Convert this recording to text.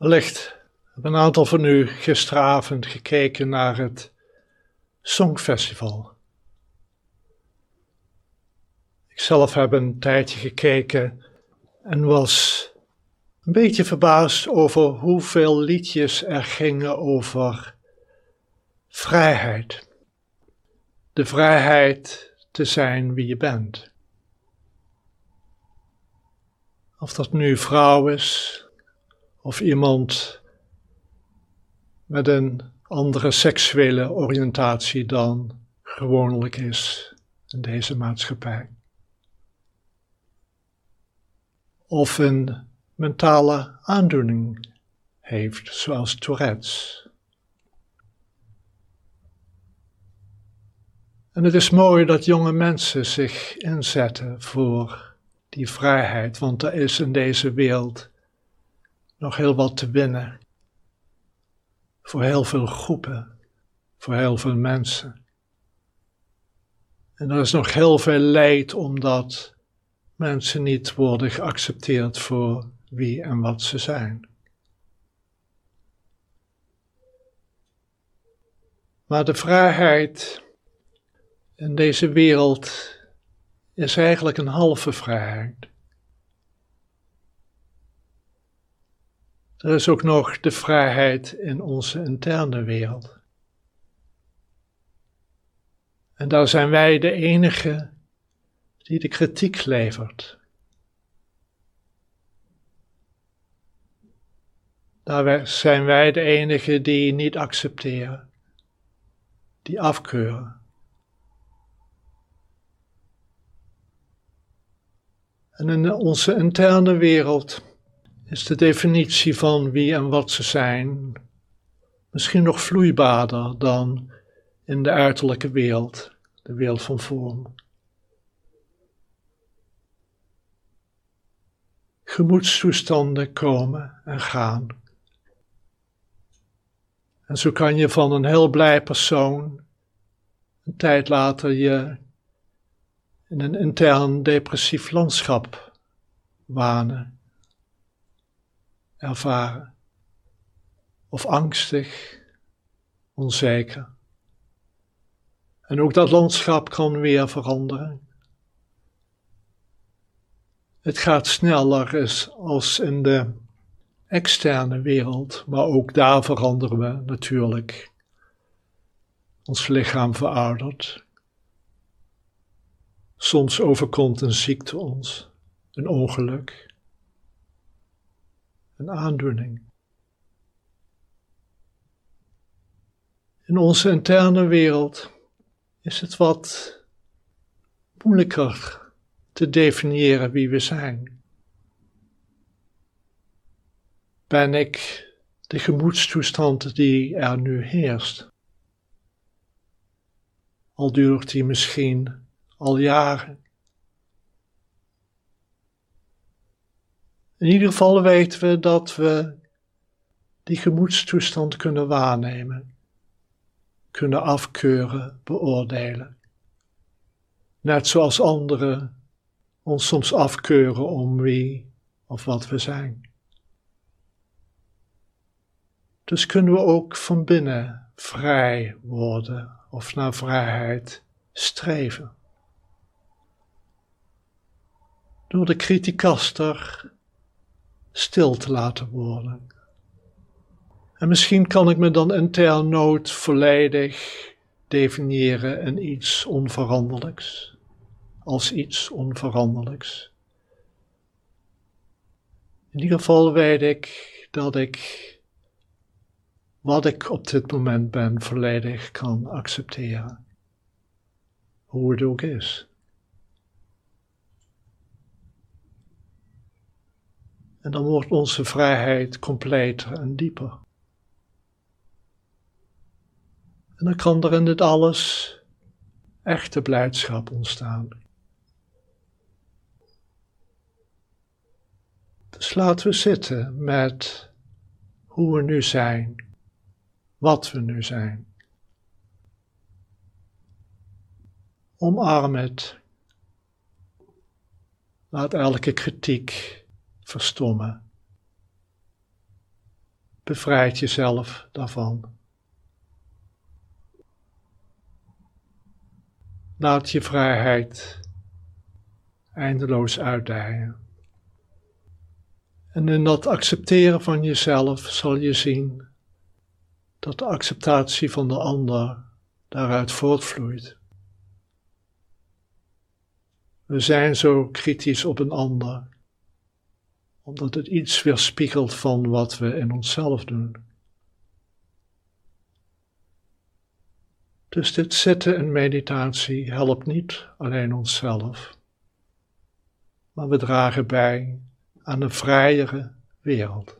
Wellicht hebben een aantal van u gisteravond gekeken naar het Songfestival. Ik zelf heb een tijdje gekeken en was een beetje verbaasd over hoeveel liedjes er gingen over vrijheid. De vrijheid te zijn wie je bent. Of dat nu vrouw is, of iemand met een andere seksuele oriëntatie dan gewoonlijk is in deze maatschappij. Of een mentale aandoening heeft, zoals Tourette's. En het is mooi dat jonge mensen zich inzetten voor die vrijheid, want er is in deze wereld nog heel wat te winnen. Voor heel veel groepen, voor heel veel mensen. En er is nog heel veel leid omdat mensen niet worden geaccepteerd voor wie en wat ze zijn. Maar de vrijheid in deze wereld is eigenlijk een halve vrijheid. Er is ook nog de vrijheid in onze interne wereld. En daar zijn wij de enige die de kritiek levert. Daar zijn wij de enigen die niet accepteren, die afkeuren. En in onze interne wereld is de definitie van wie en wat ze zijn misschien nog vloeibaarder dan in de uiterlijke wereld, de wereld van vorm. Gemoedstoestanden komen en gaan. En zo kan je van een heel blij persoon een tijd later je in een intern depressief landschap wanen, ervaren. Of angstig, onzeker. En ook dat landschap kan weer veranderen. Het gaat sneller als in de externe wereld, maar ook daar veranderen we natuurlijk. Ons lichaam veroudert. Soms overkomt een ziekte ons, een ongeluk, een aandoening. In onze interne wereld is het wat moeilijker te definiëren wie we zijn. ben ik de gemoedstoestand die er nu heerst. Al duurt die misschien al jaren. In ieder geval weten we dat we die gemoedstoestand kunnen waarnemen, kunnen afkeuren, beoordelen. Net zoals anderen ons soms afkeuren om wie of wat we zijn. Dus kunnen we ook van binnen vrij worden of naar vrijheid streven. Door de kritiekaster stil te laten worden. En misschien kan ik me dan intern nooit volledig definiëren in iets onveranderlijks, als iets onveranderlijks. In ieder geval weet ik dat ik wat ik op dit moment ben volledig kan accepteren. Hoe het ook is. En dan wordt onze vrijheid completer en dieper. En dan kan er in dit alles echte blijdschap ontstaan. Dus laten we zitten met hoe we nu zijn wat we nu zijn. Omarm het. Laat elke kritiek verstommen. bevrijdt jezelf daarvan. Laat je vrijheid eindeloos uitdijen. En in dat accepteren van jezelf zal je zien dat de acceptatie van de ander daaruit voortvloeit. We zijn zo kritisch op een ander, omdat het iets weerspiegelt van wat we in onszelf doen. Dus dit zitten in meditatie helpt niet alleen onszelf, maar we dragen bij aan een vrijere wereld.